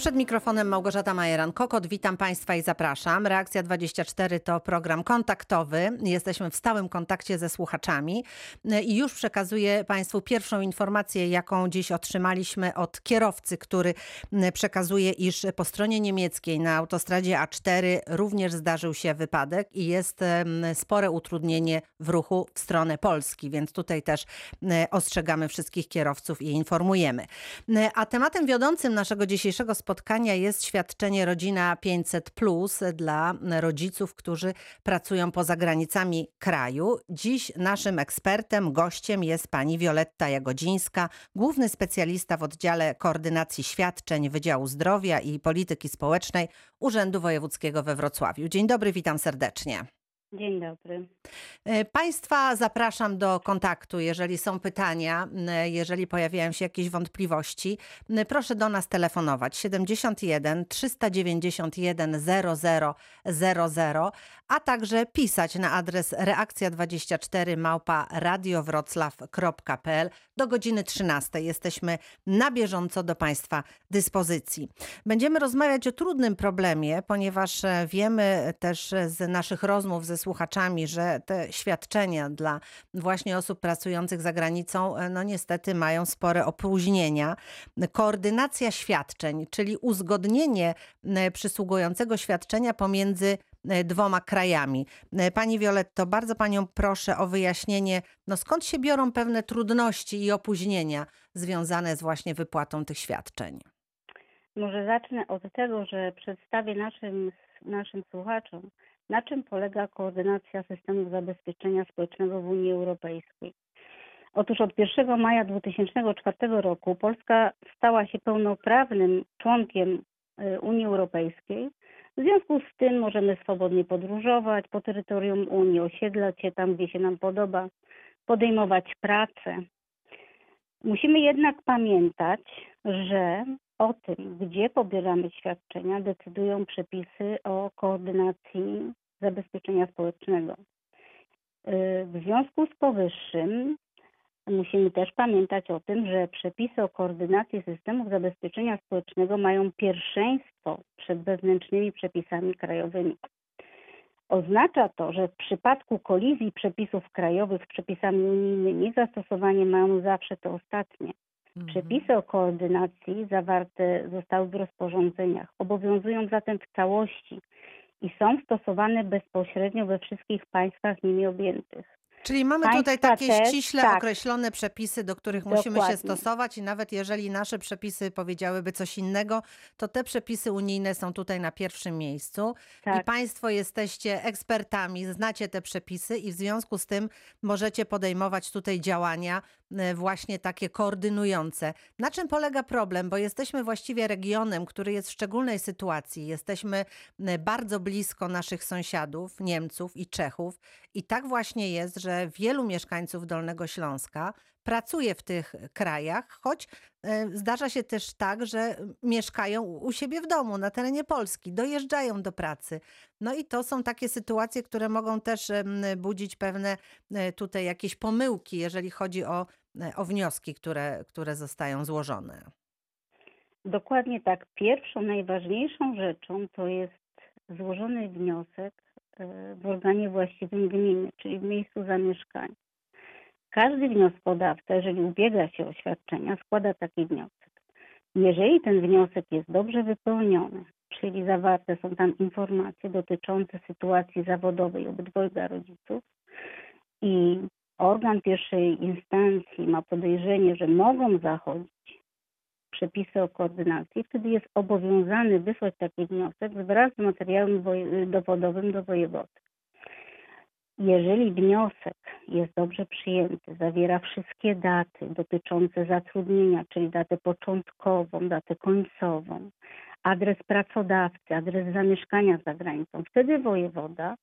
Przed mikrofonem Małgorzata Majeran-Kokot. Witam Państwa i zapraszam. Reakcja 24 to program kontaktowy. Jesteśmy w stałym kontakcie ze słuchaczami i już przekazuję Państwu pierwszą informację, jaką dziś otrzymaliśmy od kierowcy, który przekazuje, iż po stronie niemieckiej na autostradzie A4 również zdarzył się wypadek i jest spore utrudnienie w ruchu w stronę Polski, więc tutaj też ostrzegamy wszystkich kierowców i informujemy. A tematem wiodącym naszego dzisiejszego spotkania spotkania jest świadczenie Rodzina 500 Plus dla rodziców, którzy pracują poza granicami kraju. Dziś naszym ekspertem, gościem jest pani Wioletta Jagodzińska, główny specjalista w oddziale koordynacji świadczeń Wydziału Zdrowia i Polityki Społecznej Urzędu Wojewódzkiego we Wrocławiu. Dzień dobry, witam serdecznie. Dzień dobry. E, państwa zapraszam do kontaktu, jeżeli są pytania, jeżeli pojawiają się jakieś wątpliwości. Proszę do nas telefonować 71 391 0000, a także pisać na adres reakcja24 małpa radiowroclaw.pl do godziny 13. Jesteśmy na bieżąco do Państwa dyspozycji. Będziemy rozmawiać o trudnym problemie, ponieważ e, wiemy też z naszych rozmów ze słuchaczami, że te świadczenia dla właśnie osób pracujących za granicą, e, no niestety mają spore opóźnienia. Koordynacja świadczeń, czyli uzgodnienie przysługującego świadczenia pomiędzy e, dwoma krajami. E, pani Violetto, bardzo Panią proszę o wyjaśnienie, no skąd się biorą pewne trudności i opóźnienia związane z właśnie wypłatą tych świadczeń? Może zacznę od tego, że przedstawię naszym, naszym słuchaczom, na czym polega koordynacja systemów zabezpieczenia społecznego w Unii Europejskiej? Otóż od 1 maja 2004 roku Polska stała się pełnoprawnym członkiem y, Unii Europejskiej. W związku z tym możemy swobodnie podróżować po terytorium Unii, osiedlać się tam, gdzie się nam podoba, podejmować pracę. Musimy jednak pamiętać, że o tym, gdzie pobieramy świadczenia, decydują przepisy o koordynacji zabezpieczenia społecznego. Y, w związku z powyższym musimy też pamiętać o tym, że przepisy o koordynacji systemów zabezpieczenia społecznego mają pierwszeństwo przed wewnętrznymi przepisami krajowymi. Oznacza to, że w przypadku kolizji przepisów krajowych z przepisami unijnymi zastosowanie mają zawsze te ostatnie. Mhm. Przepisy o koordynacji zawarte zostały w rozporządzeniach. Obowiązują zatem w całości i są stosowane bezpośrednio we wszystkich państwach nimi objętych. Czyli mamy Państwa tutaj takie też, ściśle tak. określone przepisy, do których musimy Dokładnie. się stosować i nawet jeżeli nasze przepisy powiedziałyby coś innego, to te przepisy unijne są tutaj na pierwszym miejscu tak. i Państwo jesteście ekspertami, znacie te przepisy i w związku z tym możecie podejmować tutaj działania właśnie takie koordynujące. Na czym polega problem? Bo jesteśmy właściwie regionem, który jest w szczególnej sytuacji. Jesteśmy e, bardzo blisko naszych sąsiadów, Niemców i Czechów i tak właśnie jest, że wielu mieszkańców Dolnego Śląska pracuje w tych krajach, choć e, zdarza się też tak, że mieszkają u siebie w domu, na terenie Polski, dojeżdżają do pracy. No i to są takie sytuacje, które mogą też budzić pewne e, tutaj jakieś pomyłki, jeżeli chodzi o, e, o wnioski, które, które zostają złożone. Dokładnie tak. Pierwszą, najważniejszą rzeczą to jest złożony wniosek w organie właściwym gminy, czyli w miejscu zamieszkania. Każdy wnioskodawca, jeżeli ubiega się o świadczenia, składa taki wniosek. Jeżeli ten wniosek jest dobrze wypełniony, czyli zawarte są tam informacje dotyczące sytuacji zawodowej obydwojga rodziców i organ pierwszej instancji ma podejrzenie, że mogą zachodzić przepisy o koordynacji, wtedy jest obowiązany wysłać taki wniosek wraz z materiałem dowodowym do wojewody. Jeżeli wniosek jest dobrze przyjęty, zawiera wszystkie daty dotyczące zatrudnienia, czyli datę początkową, datę końcową, adres pracodawcy, adres zamieszkania za granicą, wtedy wojewoda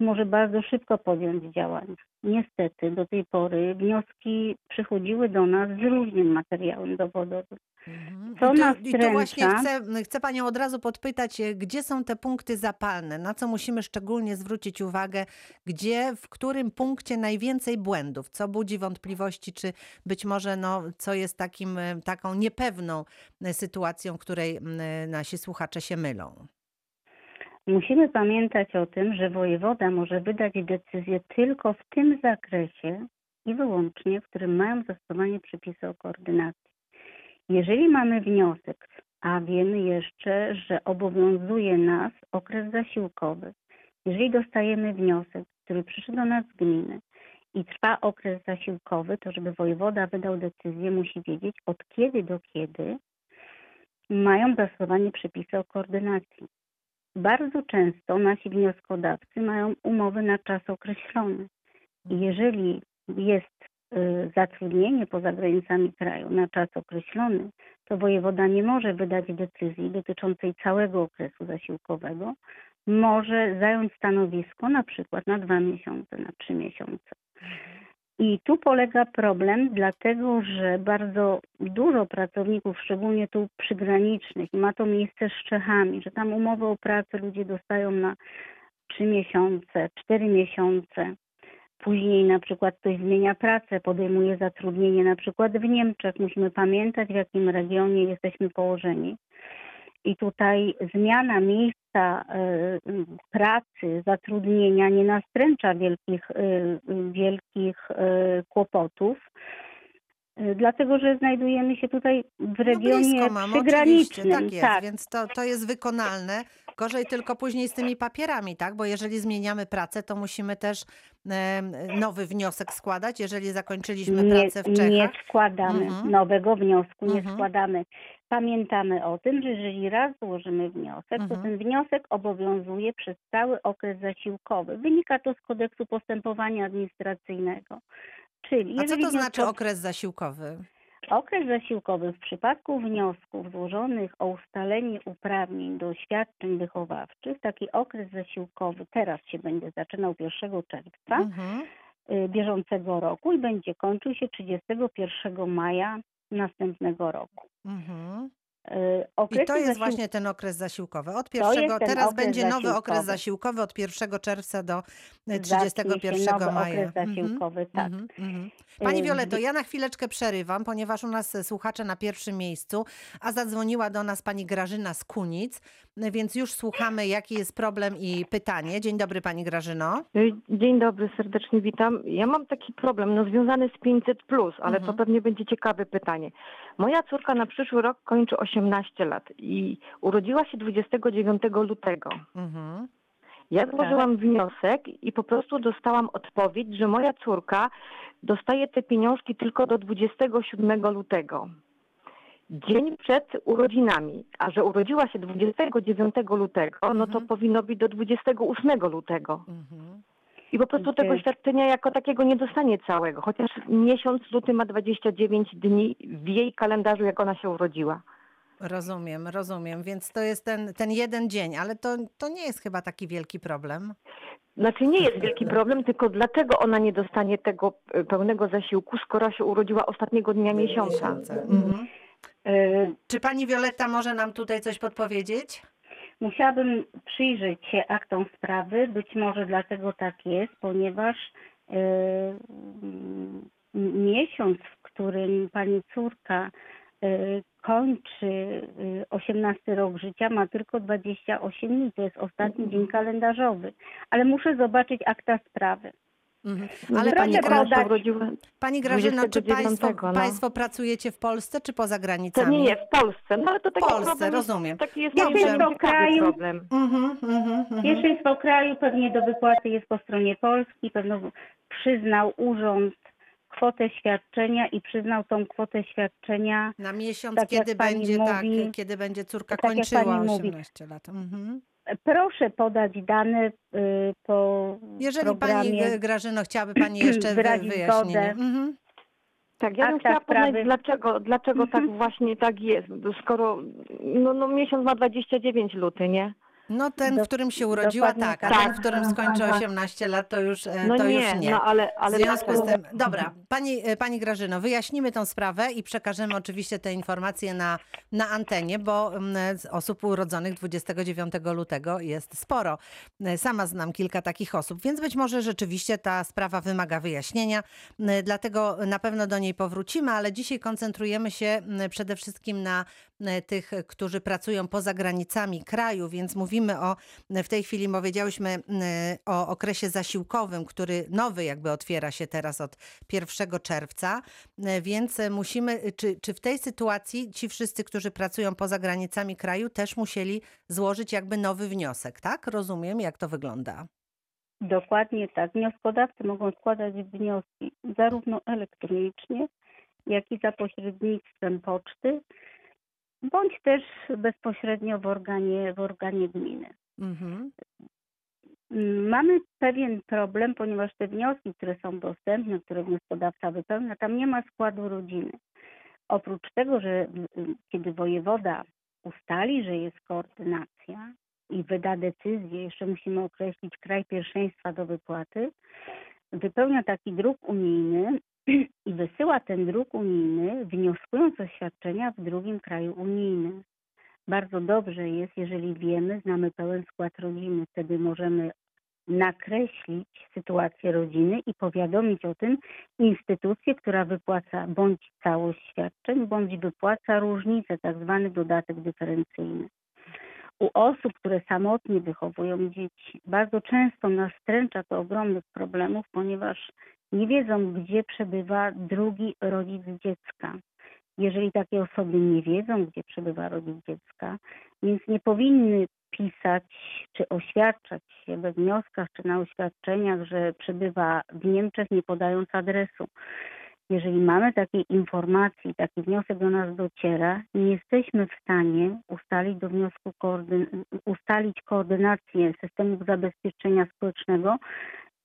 może bardzo szybko podjąć działania. Niestety do tej pory wnioski przychodziły do nas z różnym materiałem dowodowym. Mhm. Co I nas tu, I tu właśnie chcę, chcę Panią od razu podpytać, e, gdzie są te punkty zapalne, na co musimy szczególnie zwrócić uwagę, gdzie, w którym punkcie najwięcej błędów, co budzi wątpliwości, czy być może no, co jest takim, e, taką niepewną e, sytuacją, w której nasi słuchacze się mylą. Musimy pamiętać o tym, że wojewoda może wydać decyzję tylko w tym zakresie i wyłącznie, w którym mają zastosowanie przepisy o koordynacji. Jeżeli mamy wniosek, a wiemy jeszcze, że obowiązuje nas okres zasiłkowy, jeżeli dostajemy wniosek, który przyszedł do nas z gminy i trwa okres zasiłkowy, to żeby wojewoda wydał decyzję, musi wiedzieć od kiedy do kiedy mają zastosowanie przepisy o koordynacji. Bardzo często nasi wnioskodawcy mają umowy na czas określony. Jeżeli jest y, zatrudnienie poza granicami kraju na czas określony, to wojewoda nie może wydać decyzji dotyczącej całego okresu zasiłkowego. Może zająć stanowisko na przykład na dwa miesiące, na trzy miesiące. I tu polega problem, dlatego że bardzo dużo pracowników, szczególnie tu przygranicznych, ma to miejsce z Czechami, że tam umowy o pracę ludzie dostają na trzy miesiące, cztery miesiące. Później na przykład ktoś zmienia pracę, podejmuje zatrudnienie na przykład w Niemczech. Musimy pamiętać, w jakim regionie jesteśmy położeni. I tutaj zmiana miejsca y, pracy, zatrudnienia nie nastręcza wielkich, y, wielkich y, kłopotów, y, dlatego że znajdujemy się tutaj w No regionie blisko mamy, przygranicznym. tak jest, tak. więc to, to jest wykonalne. Gorzej tylko później z tymi papierami, tak? Bo jeżeli zmieniamy pracę, to musimy też nowy wniosek składać, jeżeli zakończyliśmy nie, pracę w Czechach. nie składamy Mhm. nowego wniosku, nie Mhm. składamy. Pamiętamy o tym, że jeżeli raz złożymy wniosek, to Mhm. ten wniosek obowiązuje przez cały okres zasiłkowy. Wynika to z kodeksu postępowania administracyjnego. Czyli A co to znaczy okres zasiłkowy? Okres zasiłkowy w przypadku wniosków złożonych o ustalenie uprawnień do świadczeń wychowawczych, taki okres zasiłkowy teraz się będzie zaczynał 1 czerwca Mhm. y, bieżącego roku i będzie kończył się 31 maja następnego roku. Mhm. uh, Y, I to jest zasił- właśnie ten okres zasiłkowy. Od pierwszego, teraz będzie nowy okres zasiłkowy. od 1 czerwca do e, zacznie 31 się nowy maja. okres zasiłkowy, tak. Mhm, mhm. Pani Y, Violeto, dwie- ja na chwileczkę przerywam, ponieważ u nas słuchacze na pierwszym miejscu, a zadzwoniła do nas pani Grażyna z Kunic, więc już słuchamy, jaki jest problem i pytanie. Dzień dobry pani Grażyno. Y, Dzień dobry, serdecznie witam. Ja mam taki problem, no związany z 500, ale Mhm. to pewnie będzie ciekawe pytanie. Moja córka na przyszły rok kończy 18 lat i urodziła się 29 lutego. Mhm. Ja Tak. złożyłam wniosek i po prostu dostałam odpowiedź, że moja córka dostaje te pieniążki tylko do 27 lutego. Dzień przed urodzinami, a że urodziła się 29 lutego, no to Mhm. powinno być do 28 lutego. Mhm. I po prostu tego świadczenia jako takiego nie dostanie całego, chociaż miesiąc luty ma 29 dni w jej kalendarzu, jak ona się urodziła. Rozumiem, rozumiem. Więc to jest ten, ten jeden dzień, ale to, to nie jest chyba taki wielki problem. Znaczy nie jest wielki problem, tylko dlaczego ona nie dostanie tego e, pełnego zasiłku, skoro się urodziła ostatniego dnia miesiąca? Mhm. y, Czy pani Wioletta może nam tutaj coś podpowiedzieć? Musiałabym przyjrzeć się aktom sprawy, być może dlatego tak jest, ponieważ y, mm, miesiąc, w którym pani córka kończy y, 18 rok życia, ma tylko 28 dni. To jest ostatni dzień kalendarzowy. Ale muszę zobaczyć akta sprawy. Mhm. Ale pani, Ona Gra... podać- się urodziła... pani Grażyno, czy 29, państwo, no. państwo pracujecie w Polsce, czy poza To granicami? nie jest w Polsce, no ale to taki Polsce, problem rozumiem. taki jest ciekawy kraju- problem. Mhm, mhm, mhm. Pierwszeństwo kraju pewnie do wypłaty jest po stronie Polski. Pewno przyznał urząd kwotę świadczenia i przyznał tą kwotę świadczenia Na miesiąc, Tak kiedy będzie mówi- tak, kiedy będzie córka tak kończyła pani mówi. 18 lat. Mhm. Proszę podać dane y, po Jeżeli programie. pani e, Grażyno chciałaby pani jeszcze wyjaśnienie. Mhm. Tak, ja bym chciała poznać, sprawy. dlaczego, dlaczego tak właśnie tak jest, skoro no, no, miesiąc ma 29 luty, nie? No ten, Do- w którym się urodziła, tak, a tak. ten, w którym skończy 18 lat, to już, e, No to nie, już nie. no ale, ale w związku z dlaczego- tym, dobra, pani, e, pani Grażyno, wyjaśnimy tą sprawę i przekażemy oczywiście te informacje na, na antenie, bo mm, z osób urodzonych 29 lutego jest sporo. E, Sama znam kilka takich osób, więc być może rzeczywiście ta sprawa wymaga wyjaśnienia, dlatego na pewno do niej powrócimy, ale dzisiaj koncentrujemy się m, przede wszystkim na tych, którzy pracują poza granicami kraju, więc mówimy o, w tej chwili powiedziałyśmy m, o okresie zasiłkowym, który nowy jakby otwiera się teraz od 1 czerwca, e, więc musimy, czy, czy w tej sytuacji ci wszyscy, którzy pracują poza granicami kraju też musieli złożyć jakby nowy wniosek, tak? Rozumiem, jak to wygląda. Dokładnie tak. Wnioskodawcy mogą składać wnioski zarówno elektronicznie, jak i za pośrednictwem poczty, bądź też bezpośrednio w organie, w organie gminy. Mhm. Mamy pewien problem, ponieważ te wnioski, które są dostępne, które wnioskodawca wypełnia, tam nie ma składu rodziny. Oprócz tego, że kiedy wojewoda ustali, że jest koordynacja i wyda decyzję, jeszcze musimy określić kraj pierwszeństwa do wypłaty, wypełnia taki druk unijny i wysyła ten druk unijny, wnioskując o świadczenia w drugim kraju unijnym. Bardzo dobrze jest, jeżeli wiemy, znamy pełen skład rodziny, wtedy możemy nakreślić sytuację rodziny i powiadomić o tym instytucję, która wypłaca bądź całość świadczeń, bądź wypłaca różnicę, tak zwany dodatek dyferencyjny. U osób, które samotnie wychowują dzieci, bardzo często nastręcza to ogromnych problemów, ponieważ nie wiedzą, gdzie przebywa drugi rodzic dziecka. Jeżeli takie osoby nie wiedzą, gdzie przebywa rodzic dziecka, więc nie powinny pisać czy oświadczać się we wnioskach czy na oświadczeniach, że przebywa w Niemczech, nie podając adresu. Jeżeli mamy takie informacje, taki wniosek do nas dociera, nie jesteśmy w stanie ustalić do wniosku koordyn- ustalić koordynację systemów zabezpieczenia społecznego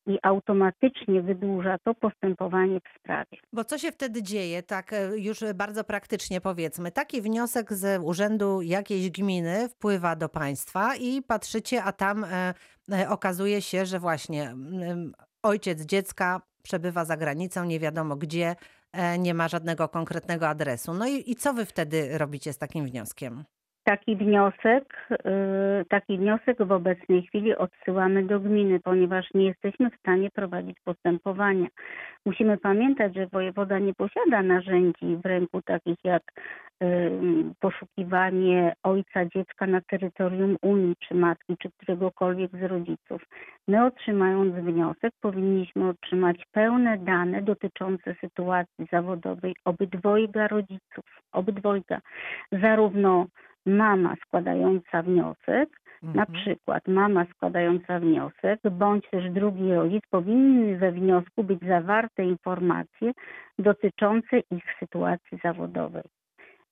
i automatycznie wydłuża to postępowanie w sprawie. Bo co się wtedy dzieje, tak e, już bardzo praktycznie powiedzmy? Taki wniosek z urzędu jakiejś gminy wpływa do państwa i patrzycie, a tam e, e, okazuje się, że właśnie ojciec dziecka przebywa za granicą, nie wiadomo gdzie, nie ma żadnego konkretnego adresu. No i, i co wy wtedy robicie z takim wnioskiem? Taki wniosek, y, taki wniosek w obecnej chwili odsyłamy do gminy, ponieważ nie jesteśmy w stanie prowadzić postępowania. Musimy pamiętać, że wojewoda nie posiada narzędzi w ręku takich jak y, poszukiwanie ojca dziecka na terytorium Unii, czy matki, czy któregokolwiek z rodziców. My otrzymając wniosek powinniśmy otrzymać pełne dane dotyczące sytuacji zawodowej obydwojga rodziców, obydwojga, zarówno mama składająca wniosek, na Mhm. przykład mama składająca wniosek, bądź też drugi rodzic, powinny we wniosku być zawarte informacje dotyczące ich sytuacji zawodowej.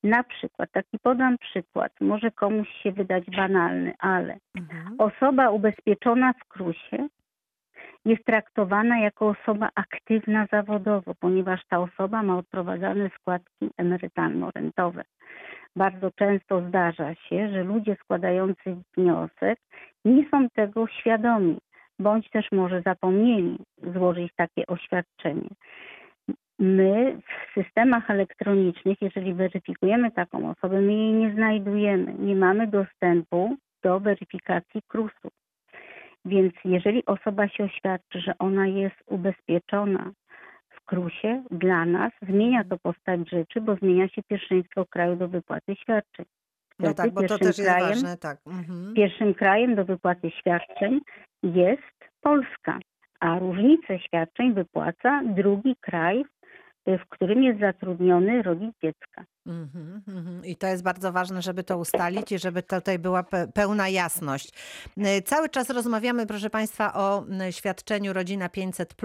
Na przykład, taki podam przykład, może komuś się wydać banalny, ale Mhm. osoba ubezpieczona w KRUSie jest traktowana jako osoba aktywna zawodowo, ponieważ ta osoba ma odprowadzane składki emerytalno-rentowe. Bardzo często zdarza się, że ludzie składający wniosek nie są tego świadomi, bądź też może zapomnieli złożyć takie oświadczenie. My w systemach elektronicznych, jeżeli weryfikujemy taką osobę, my jej nie znajdujemy. Nie mamy dostępu do weryfikacji KRUS-u. Więc jeżeli osoba się oświadczy, że ona jest ubezpieczona w KRUS-ie, dla nas zmienia to postać rzeczy, bo zmienia się pierwszeństwo kraju do wypłaty świadczeń. No tak, bo to też jest krajem- ważne, tak. Mhm. Pierwszym krajem do wypłaty świadczeń jest Polska, a różnicę świadczeń wypłaca drugi kraj, w którym jest zatrudniony rodzic dziecka. Mhm, mhm. I to jest bardzo ważne, żeby to ustalić i żeby tutaj była pe- pełna jasność. Y, Cały czas rozmawiamy, proszę Państwa, o y, świadczeniu Rodzina 500,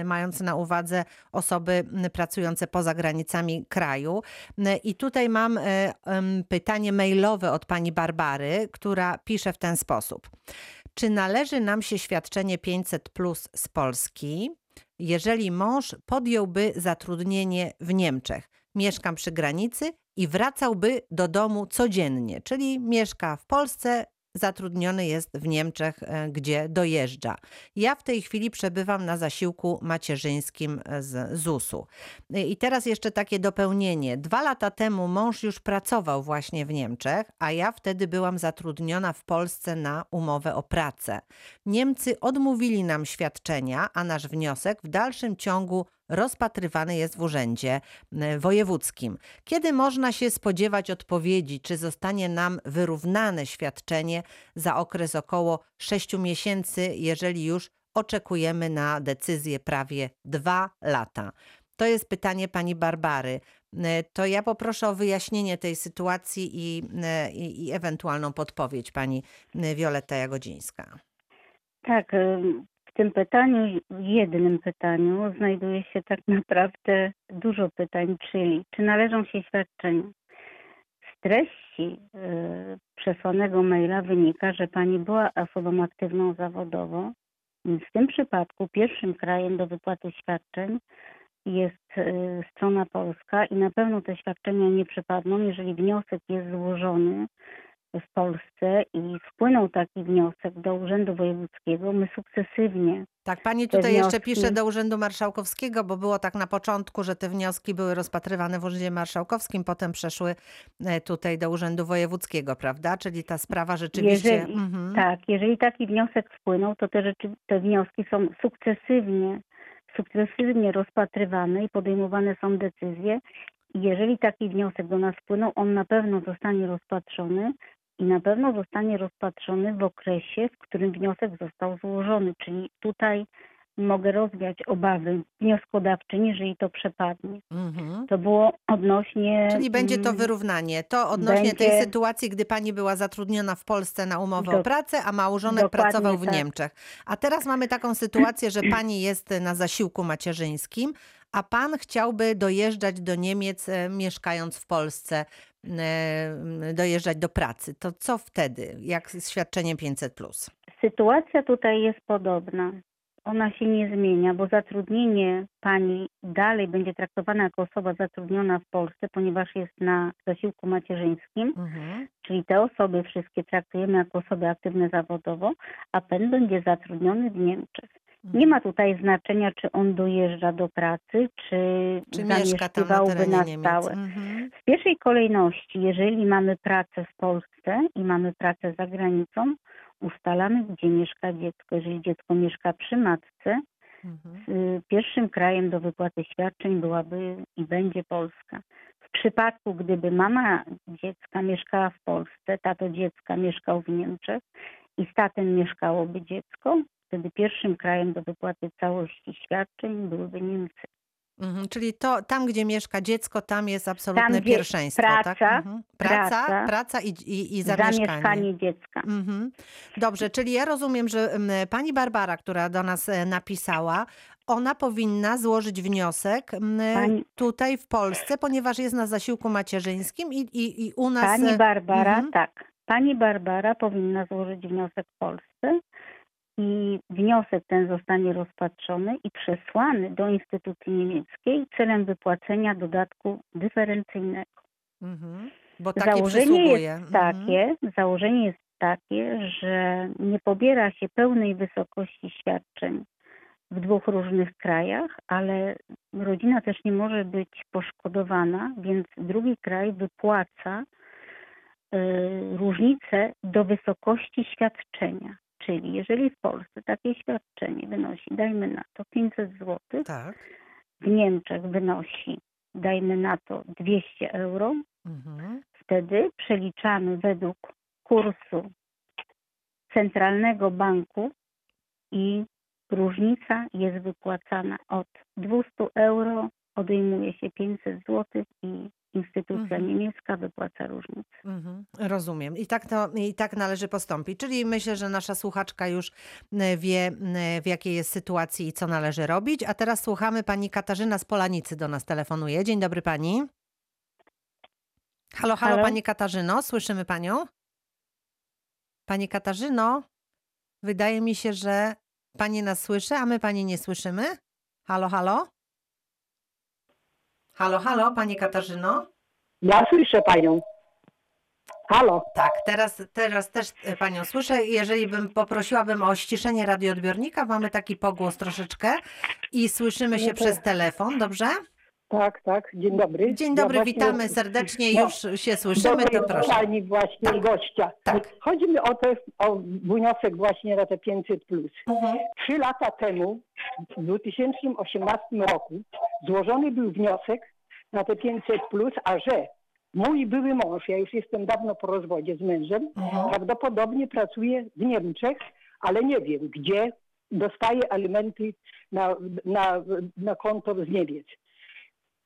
y, mając na uwadze osoby y, pracujące poza granicami kraju. Y, I tutaj mam y, pytanie mailowe od pani Barbary, która pisze w ten sposób. Czy należy nam się świadczenie 500 plus z Polski, jeżeli mąż podjąłby zatrudnienie w Niemczech? Mieszkam przy granicy i wracałby do domu codziennie, czyli mieszka w Polsce zatrudniony jest w Niemczech, e, gdzie dojeżdża. Ja w tej chwili przebywam na zasiłku macierzyńskim z ZUS-u. I teraz jeszcze takie dopełnienie. Dwa lata temu mąż już pracował właśnie w Niemczech, a ja wtedy byłam zatrudniona w Polsce na umowę o pracę. Niemcy odmówili nam świadczenia, a nasz wniosek w dalszym ciągu rozpatrywany jest w urzędzie wojewódzkim. Kiedy można się spodziewać odpowiedzi, czy zostanie nam wyrównane świadczenie za okres około 6 miesięcy, jeżeli już oczekujemy na decyzję prawie dwa lata? To jest pytanie pani Barbary. To ja poproszę o wyjaśnienie tej sytuacji i, i, i ewentualną podpowiedź pani Wioletta Jagodzińska. Tak, w tym pytaniu, jednym pytaniu, znajduje się tak naprawdę dużo pytań, czyli czy należą się świadczenia. Z treści yy, przesłanego maila wynika, że pani była osobą aktywną zawodowo, w tym przypadku pierwszym krajem do wypłaty świadczeń jest yy, strona polska i na pewno te świadczenia nie przypadną, jeżeli wniosek jest złożony w Polsce i wpłynął taki wniosek do Urzędu Wojewódzkiego, my sukcesywnie. Tak, pani tutaj wnioski... jeszcze pisze do Urzędu Marszałkowskiego, bo było tak na początku, że te wnioski były rozpatrywane w Urzędzie Marszałkowskim, potem przeszły e, tutaj do Urzędu Wojewódzkiego, prawda? Czyli ta sprawa rzeczywiście. Jeżeli, mhm. Tak, jeżeli taki wniosek wpłynął, to te, rzeczy, te wnioski są sukcesywnie sukcesywnie rozpatrywane i podejmowane są decyzje. Jeżeli taki wniosek do nas wpłynął, on na pewno zostanie rozpatrzony i na pewno zostanie rozpatrzony w okresie, w którym wniosek został złożony. Czyli tutaj mogę rozwiać obawy wnioskodawczyni, jeżeli to przepadnie. Mhm. To było odnośnie. Czyli będzie to mm, wyrównanie. To odnośnie będzie... tej sytuacji, gdy pani była zatrudniona w Polsce na umowę Do... o pracę, a małżonek pracował w tak. Niemczech. A teraz mamy taką sytuację, że pani jest na zasiłku macierzyńskim, a pan chciałby dojeżdżać do Niemiec, e, mieszkając w Polsce, dojeżdżać do pracy. To co wtedy, jak z świadczeniem 500? Sytuacja tutaj jest podobna. Ona się nie zmienia, bo zatrudnienie pani dalej będzie traktowana jako osoba zatrudniona w Polsce, ponieważ jest na zasiłku macierzyńskim, mhm. czyli te osoby wszystkie traktujemy jako osoby aktywne zawodowo, a pan będzie zatrudniony w Niemczech. Nie ma tutaj znaczenia, czy on dojeżdża do pracy, czy, czy zamieszkiwałby na, na stałe. Mhm. W pierwszej kolejności, jeżeli mamy pracę w Polsce i mamy pracę za granicą, ustalamy, gdzie mieszka dziecko. Jeżeli dziecko mieszka przy matce, mhm. pierwszym krajem do wypłaty świadczeń byłaby i będzie Polska. W przypadku, gdyby mama dziecka mieszkała w Polsce, tato dziecka mieszkał w Niemczech i z tatem mieszkałoby dziecko, wtedy pierwszym krajem do wypłaty całości świadczeń byłyby Niemcy. Mhm, czyli to tam, gdzie mieszka dziecko, tam jest absolutne tam, pierwszeństwo. Praca, tak? mhm. praca, praca, praca i, i, i zamieszkanie. zamieszkanie dziecka. Mhm. Dobrze, czyli ja rozumiem, że pani Barbara, która do nas e, napisała, ona powinna złożyć wniosek pani... tutaj w Polsce, ponieważ jest na zasiłku macierzyńskim i, i, i u nas. Pani e, Barbara, mhm. tak. Pani Barbara powinna złożyć wniosek w Polsce i wniosek ten zostanie rozpatrzony i przesłany do instytucji niemieckiej celem wypłacenia dodatku dyferencyjnego. Mhm. Bo założenie jest mhm. takie, założenie jest takie, że nie pobiera się pełnej wysokości świadczeń w dwóch różnych krajach, ale rodzina też nie może być poszkodowana, więc drugi kraj wypłaca y, różnicę do wysokości świadczenia. Czyli jeżeli w Polsce takie świadczenie wynosi, dajmy na to 500 zł, tak. w Niemczech wynosi, dajmy na to 200 euro, mhm. wtedy przeliczamy według kursu Centralnego Banku i różnica jest wypłacana od 200 euro, odejmuje się 500 zł i instytucja mhm. niemiecka wypłaca różnicę. Mhm. Rozumiem. I tak, to, I tak należy postąpić. Czyli myślę, że nasza słuchaczka już e, wie, e, w jakiej jest sytuacji i co należy robić. A teraz słuchamy pani Katarzyna z Polanicy do nas telefonuje. Dzień dobry pani. Halo, halo, halo? pani Katarzyno, słyszymy panią? Pani Katarzyno, wydaje mi się, że pani nas słyszy, a my pani nie słyszymy. Halo, halo? Halo, halo, Pani Katarzyno? Ja słyszę Panią. Halo, Tak, teraz, teraz też e, panią słyszę. Jeżeli bym poprosiłabym o ściszenie radioodbiornika, mamy taki pogłos troszeczkę i słyszymy się przez telefon, dobrze? tak, tak, dzień dobry. Dzień Ja dobry, właśnie- witamy serdecznie, No, już się słyszymy, to proszę. pani właśnie Tak. gościa. Tak. Chodzi mi o, te, o wniosek właśnie na te 500 plus. Mhm. Trzy lata temu, w 2018 roku, złożony był wniosek na te 500 plus, a że mój były mąż, ja już jestem dawno po rozwodzie z mężem, Mhm. prawdopodobnie pracuje w Niemczech, ale nie wiem gdzie, dostaje alimenty na, na, na konto z Niemiec.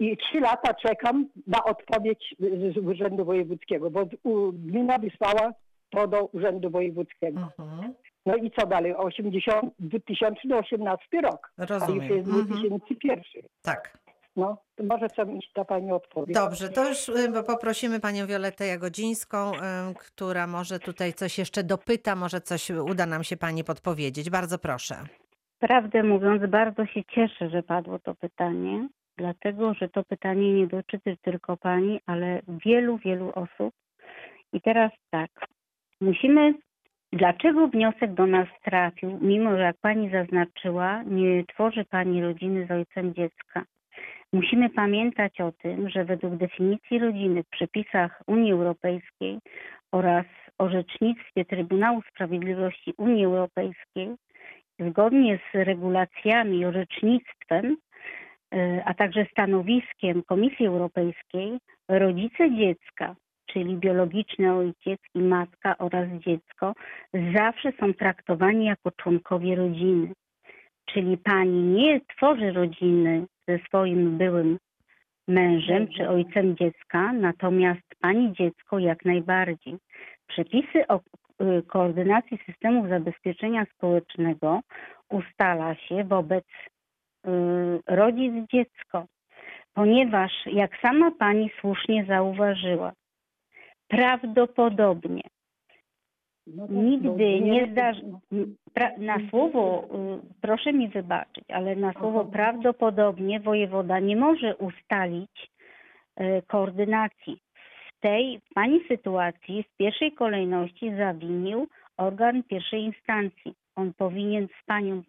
I trzy lata czekam na odpowiedź z Urzędu Wojewódzkiego, bo u- gmina wysłała to do Urzędu Wojewódzkiego. Mhm. No i co dalej? 80, 2018 rok. A już Rozumiem. jest Mhm. 2001. Tak. No, może co mi ta pani odpowie. Dobrze, to już y, poprosimy panią Violettę Jagodzińską, y, która może tutaj coś jeszcze dopyta, może coś uda nam się pani podpowiedzieć. Bardzo proszę. Prawdę mówiąc, bardzo się cieszę, że padło to pytanie, dlatego że to pytanie nie dotyczy tylko pani, ale wielu, wielu osób. I teraz tak, musimy. Dlaczego wniosek do nas trafił, mimo że jak pani zaznaczyła, nie tworzy pani rodziny z ojcem dziecka? Musimy pamiętać o tym, że według definicji rodziny w przepisach Unii Europejskiej oraz orzecznictwie Trybunału Sprawiedliwości Unii Europejskiej zgodnie z regulacjami i orzecznictwem, y, a także stanowiskiem Komisji Europejskiej, rodzice dziecka, czyli biologiczny ojciec i matka oraz dziecko, zawsze są traktowani jako członkowie rodziny. Czyli pani nie tworzy rodziny ze swoim byłym mężem czy ojcem dziecka, natomiast pani dziecko jak najbardziej. Przepisy o y, koordynacji systemów zabezpieczenia społecznego ustala się wobec y, rodzic dziecko, ponieważ jak sama pani słusznie zauważyła, prawdopodobnie No to- nigdy no, nie zdarzy. Pra, na słowo, y, proszę mi wybaczyć, ale na słowo Aha. prawdopodobnie wojewoda nie może ustalić y, koordynacji. W tej w pani sytuacji w pierwszej kolejności zawinił organ pierwszej instancji. On powinien z panią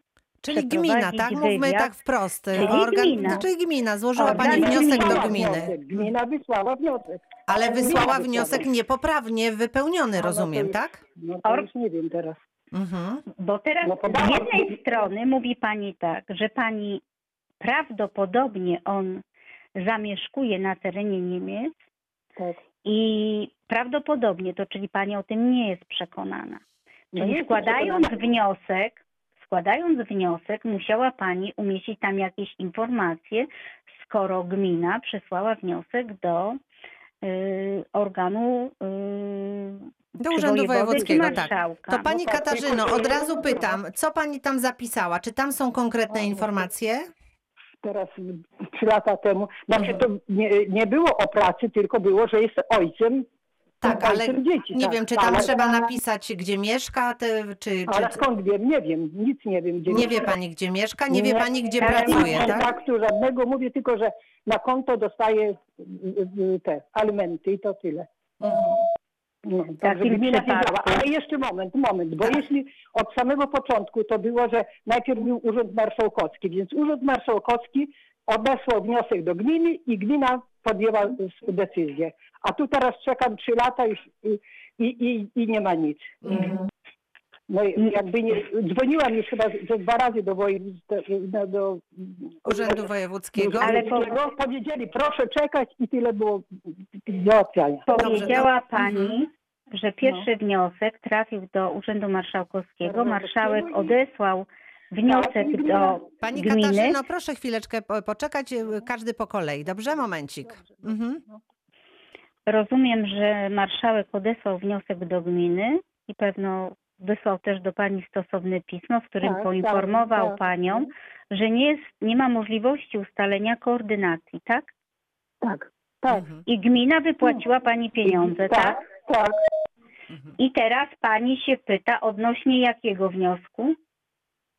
Czyli gmina, tak? Mówmy wywiad. tak wprost. Czyli Organ, gmina. Czyli gmina. Złożyła Organ pani wniosek do gminy, Wniosek. Gmina wysłała wniosek. ale wysłała wniosek niepoprawnie wypełniony, rozumiem, tak? No to już nie wiem teraz. Mhm. Bo teraz No z jednej strony mówi pani tak, że pani prawdopodobnie on zamieszkuje na terenie Niemiec Tak. i prawdopodobnie to, czyli pani o tym nie jest przekonana. Czyli składając wniosek, składając wniosek, musiała pani umieścić tam jakieś informacje, skoro gmina przesłała wniosek do y, organu y, Do Urzędu Wojewódzkiego, tak. To pani No Katarzyno, od razu pytam, co pani tam zapisała? Czy tam są konkretne informacje? teraz trzy lata temu. Znaczy to nie, nie było o pracy, tylko było, że jest ojcem. Tak, ale dzieci. Nie tak. wiem, czy tam ale, trzeba napisać, gdzie mieszka, te, czy, Ale czy skąd wiem? Nie wiem, nic nie wiem. Gdzie nie wie pani, gdzie mieszka, nie wie Nie. pani, gdzie Ale pracuje, Nie ma tak? kontaktu żadnego, mówię tylko, że na konto dostaje y, y, te alimenty i to tyle. Mhm. No, wiedziała. przypadku- Ale jeszcze moment, moment, bo Tak. jeśli od samego początku to było, że najpierw był Urząd Marszałkowski, więc Urząd Marszałkowski odesłał wniosek do gminy i gmina podjęła decyzję. A tu teraz czekam trzy lata już y, i, i, i nie ma nic. Mhm. No i jakby nie, dzwoniłam już chyba ze dwa razy do województwa, do, do Urzędu Wojewódzkiego. Ale po- powiedzieli proszę czekać i tyle było załatwiania. Powiedziała to- pani, mhm. że pierwszy wniosek trafił do Urzędu Marszałkowskiego. Marszałek odesłał wniosek do Pani gminy. Katarzyno, proszę chwileczkę po- poczekać, y, każdy po kolei, dobrze? Momencik. Mhm. Rozumiem, że marszałek odesłał wniosek do gminy i pewno wysłał też do pani stosowne pismo, w którym Tak, poinformował tak, tak. panią, że nie, jest, nie ma możliwości ustalenia koordynacji, tak? Tak, tak. Mhm. I gmina wypłaciła pani pieniądze, tak? Tak, tak. Mhm. I teraz pani się pyta odnośnie jakiego wniosku?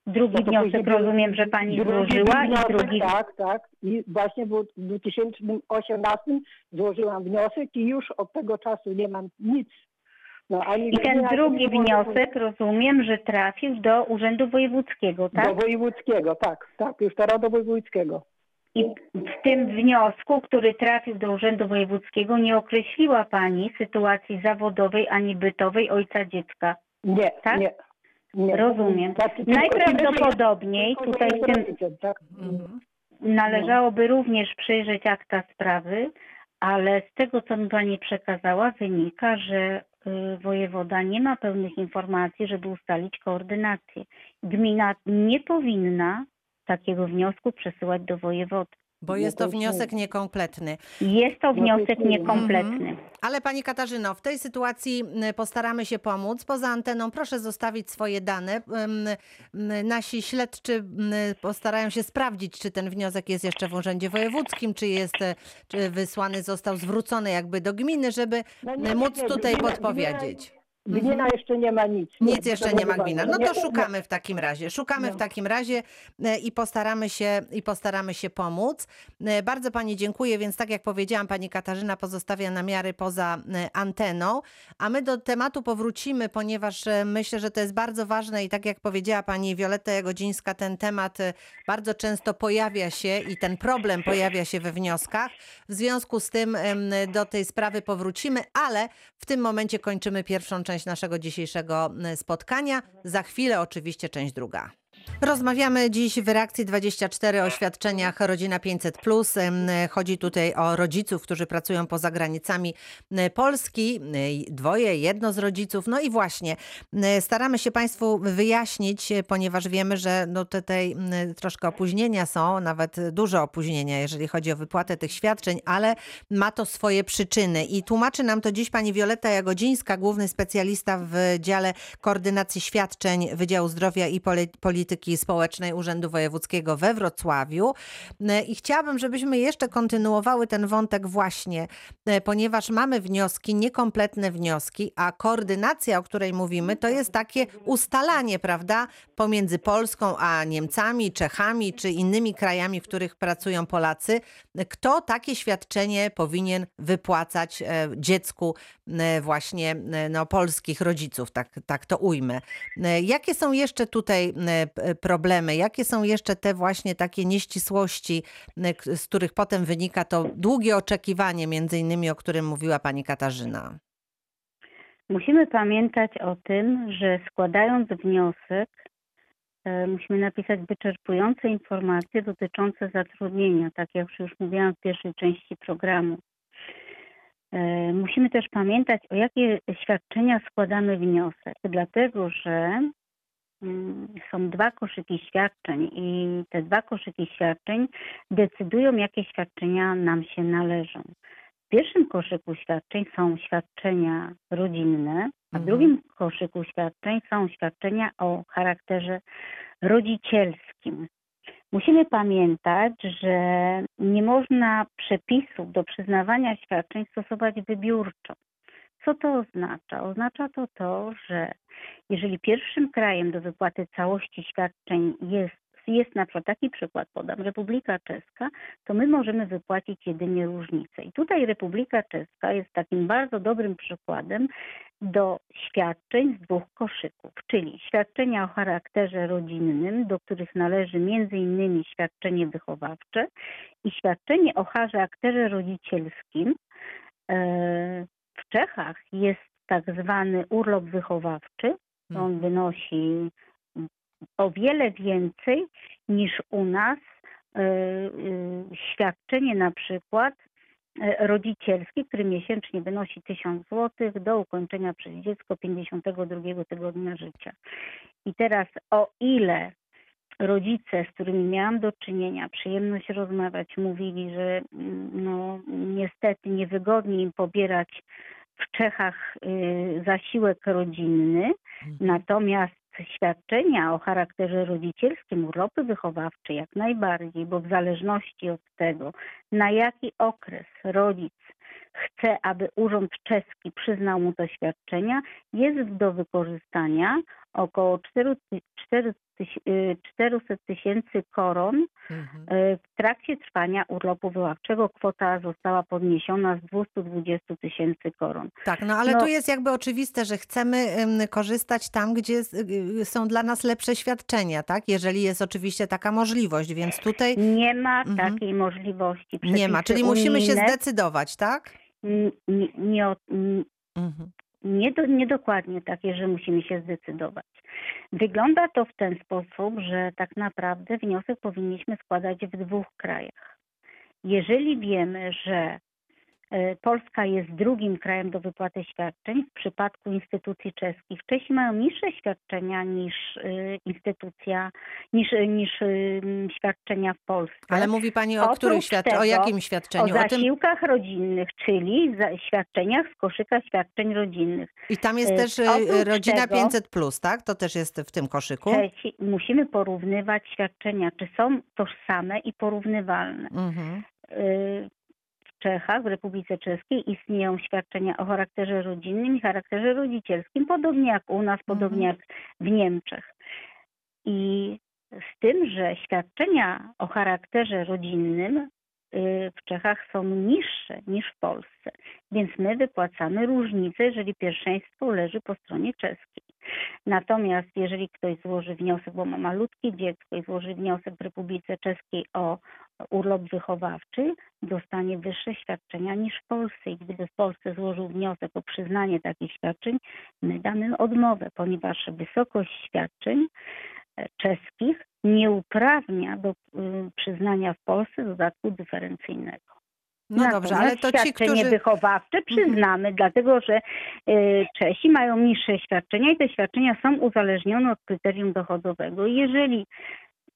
Drugi No wniosek był- rozumiem, że pani złożyła i wniosek, drugi. Tak, tak. I właśnie w 2018 złożyłam wniosek i już od tego czasu nie mam nic. No, ani I ten drugi nie było- wniosek rozumiem, że trafił do Urzędu Wojewódzkiego, tak? Do wojewódzkiego, tak, tak, już teraz do wojewódzkiego. I w tym wniosku, który trafił do Urzędu Wojewódzkiego, nie określiła Pani sytuacji zawodowej ani bytowej ojca dziecka. Nie, Tak? nie. Nie. Rozumiem. Najprawdopodobniej tutaj w tym należałoby również przejrzeć akta sprawy, ale z tego, co mi Pani przekazała, wynika, że y, wojewoda nie ma pełnych informacji, żeby ustalić koordynację. Gmina nie powinna takiego wniosku przesyłać do wojewody. Bo jest to wniosek niekompletny. Jest to wniosek niekompletny. Ale pani Katarzyno, w tej sytuacji m, postaramy się pomóc. Poza anteną proszę zostawić swoje dane. Nasi śledczy postarają się sprawdzić, czy ten wniosek jest jeszcze w Urzędzie Wojewódzkim, czy jest e, czy wysłany, został zwrócony jakby do gminy, żeby No móc tutaj gmina- podpowiedzieć. Gmina jeszcze nie ma nic. Nic jeszcze nie ma gmina. No Nie, to nie. szukamy w takim razie. Szukamy w No. takim razie e, i postaramy się i postaramy się pomóc. E, Bardzo pani dziękuję, więc tak jak powiedziałam, pani Katarzyna pozostawia namiary poza e, anteną, a my do tematu powrócimy, ponieważ myślę, że to jest bardzo ważne i tak jak powiedziała pani Wioletta Jagodzińska, ten temat bardzo często pojawia się i ten problem pojawia się we wnioskach. W związku z tym do tej sprawy powrócimy, ale w tym momencie kończymy pierwszą część naszego dzisiejszego m, spotkania. Za chwilę oczywiście część druga. Rozmawiamy dziś w reakcji 24 o świadczeniach Rodzina 500. Chodzi tutaj o rodziców, którzy pracują poza granicami m, Polski. M, Dwoje, jedno z rodziców. No i właśnie staramy się Państwu wyjaśnić, e, ponieważ wiemy, że no tutaj troszkę opóźnienia są, nawet duże opóźnienia, jeżeli chodzi o wypłatę tych świadczeń, ale ma to swoje przyczyny. I tłumaczy nam to dziś pani Wioletta Jagodzińska, główny specjalista w dziale koordynacji świadczeń Wydziału Zdrowia i Poli- Społecznej Urzędu Wojewódzkiego we Wrocławiu. E, I chciałabym, żebyśmy jeszcze kontynuowały ten wątek właśnie, e, ponieważ mamy wnioski, niekompletne wnioski, a koordynacja, o której mówimy, to jest takie ustalanie, prawda, pomiędzy Polską a Niemcami, Czechami czy innymi krajami, w których pracują Polacy, kto takie świadczenie powinien wypłacać e, dziecku właśnie no, polskich rodziców, tak, tak to ujmę. Jakie są jeszcze tutaj problemy? Jakie są jeszcze te właśnie takie nieścisłości, z których potem wynika to długie oczekiwanie, między innymi, o którym mówiła pani Katarzyna? Musimy pamiętać o tym, że składając wniosek, e, musimy napisać wyczerpujące informacje dotyczące zatrudnienia, tak jak już mówiłam w pierwszej części programu. E, Musimy też pamiętać, o jakie świadczenia składamy wniosek, dlatego że są dwa koszyki świadczeń i te dwa koszyki świadczeń decydują, jakie świadczenia nam się należą. W pierwszym koszyku świadczeń są świadczenia rodzinne, a w Mhm. drugim koszyku świadczeń są świadczenia o charakterze rodzicielskim. Musimy pamiętać, że nie można przepisów do przyznawania świadczeń stosować wybiórczo. Co to oznacza? Oznacza to to, że jeżeli pierwszym krajem do wypłaty całości świadczeń jest, jest na przykład taki przykład podam, Republika Czeska, to my możemy wypłacić jedynie różnicę. I tutaj Republika Czeska jest takim bardzo dobrym przykładem do świadczeń z dwóch koszyków, czyli świadczenia o charakterze rodzinnym, do których należy innymi świadczenie wychowawcze i świadczenie o charakterze rodzicielskim. W Czechach jest tak zwany urlop wychowawczy. On wynosi o wiele więcej niż u nas e, e, świadczenie na przykład e, rodzicielskie, które miesięcznie wynosi 1000 zł do ukończenia przez dziecko 52 tygodnia życia. I teraz o ile rodzice, z którymi miałam do czynienia, przyjemność rozmawiać, mówili, że mm, no, niestety niewygodnie im pobierać w Czechach y, zasiłek rodzinny, natomiast świadczenia o charakterze rodzicielskim, urlopy wychowawcze jak najbardziej, bo w zależności od tego, na jaki okres rodzic chce, aby urząd czeski przyznał mu to świadczenia, jest do wykorzystania około 4, 4, 400 tysięcy koron Mhm. e, w trakcie trwania urlopu wyławczego kwota została podniesiona z 220 tysięcy koron. Tak, no ale No- tu jest jakby oczywiste, że chcemy em, korzystać tam, gdzie y, są dla nas lepsze świadczenia, tak? Jeżeli jest oczywiście taka możliwość, więc tutaj Nie ma Mhm. takiej możliwości. nie ma, Przepisy czyli musimy się unijne zdecydować, tak? Nie, nie, od- n- Mhm. Nie, do, nie dokładnie takie, że musimy się zdecydować. Wygląda to w ten sposób, że tak naprawdę wniosek powinniśmy składać w dwóch krajach. Jeżeli wiemy, że Polska jest drugim krajem do wypłaty świadczeń, w przypadku instytucji czeskich Czesi mają niższe świadczenia niż e, instytucja, niż, niż e, świadczenia w Polsce. Ale mówi Pani o Oprócz których świadczeniach, o jakim o świadczeniu? O tym, zasiłkach rodzinnych, czyli świadczeniach z koszyka świadczeń rodzinnych. I tam jest też oprócz rodzina tego- 500, plus, tak? To też jest w tym koszyku. Trzeci, musimy porównywać świadczenia, czy są tożsame i porównywalne. Mhm. W Czechach, w Republice Czeskiej istnieją świadczenia o charakterze rodzinnym i charakterze rodzicielskim, podobnie jak u nas, podobnie jak w Niemczech. I z tym, że świadczenia o charakterze rodzinnym y, w Czechach są niższe niż w Polsce, więc my wypłacamy różnicę, jeżeli pierwszeństwo leży po stronie czeskiej. Natomiast jeżeli ktoś złoży wniosek, bo ma malutkie dziecko i złoży wniosek w Republice Czeskiej o urlop wychowawczy, dostanie wyższe świadczenia niż w Polsce. I gdyby w Polsce złożył wniosek o przyznanie takich świadczeń, my damy odmowę, ponieważ wysokość świadczeń e, czeskich nie uprawnia do y, przyznania w Polsce dodatku dyferencyjnego. No dobrze, ale Natomiast to ci, świadczenie którzy... wychowawcze przyznamy, dlatego że y, Czesi mają niższe świadczenia i te świadczenia są uzależnione od kryterium dochodowego. Jeżeli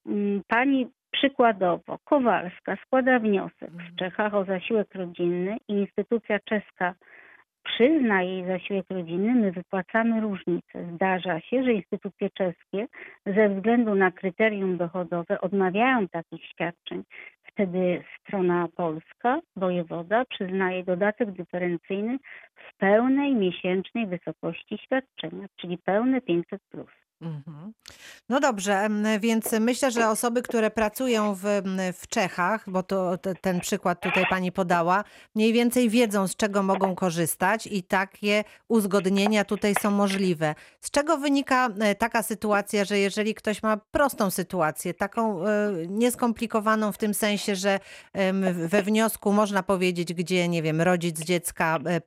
mm, pani przykładowo Kowalska składa wniosek w Czechach o zasiłek rodzinny i instytucja czeska przyzna jej zasiłek rodzinny, my wypłacamy różnicę. Zdarza się, że instytucje czeskie ze względu na kryterium dochodowe odmawiają takich świadczeń. Wtedy strona polska, wojewoda, przyznaje dodatek dyferencyjny w pełnej miesięcznej wysokości świadczenia, czyli pełne 500. Plus. Mhm. No dobrze, więc myślę, że osoby, które pracują w, w Czechach, bo to te- ten przykład tutaj pani podała, mniej więcej wiedzą, z czego mogą korzystać i takie uzgodnienia tutaj są możliwe. Z czego wynika e, taka sytuacja, że jeżeli ktoś ma prostą sytuację, taką e, nieskomplikowaną w tym sensie, że we wniosku można powiedzieć, gdzie, nie wiem, rodzic dziecka e,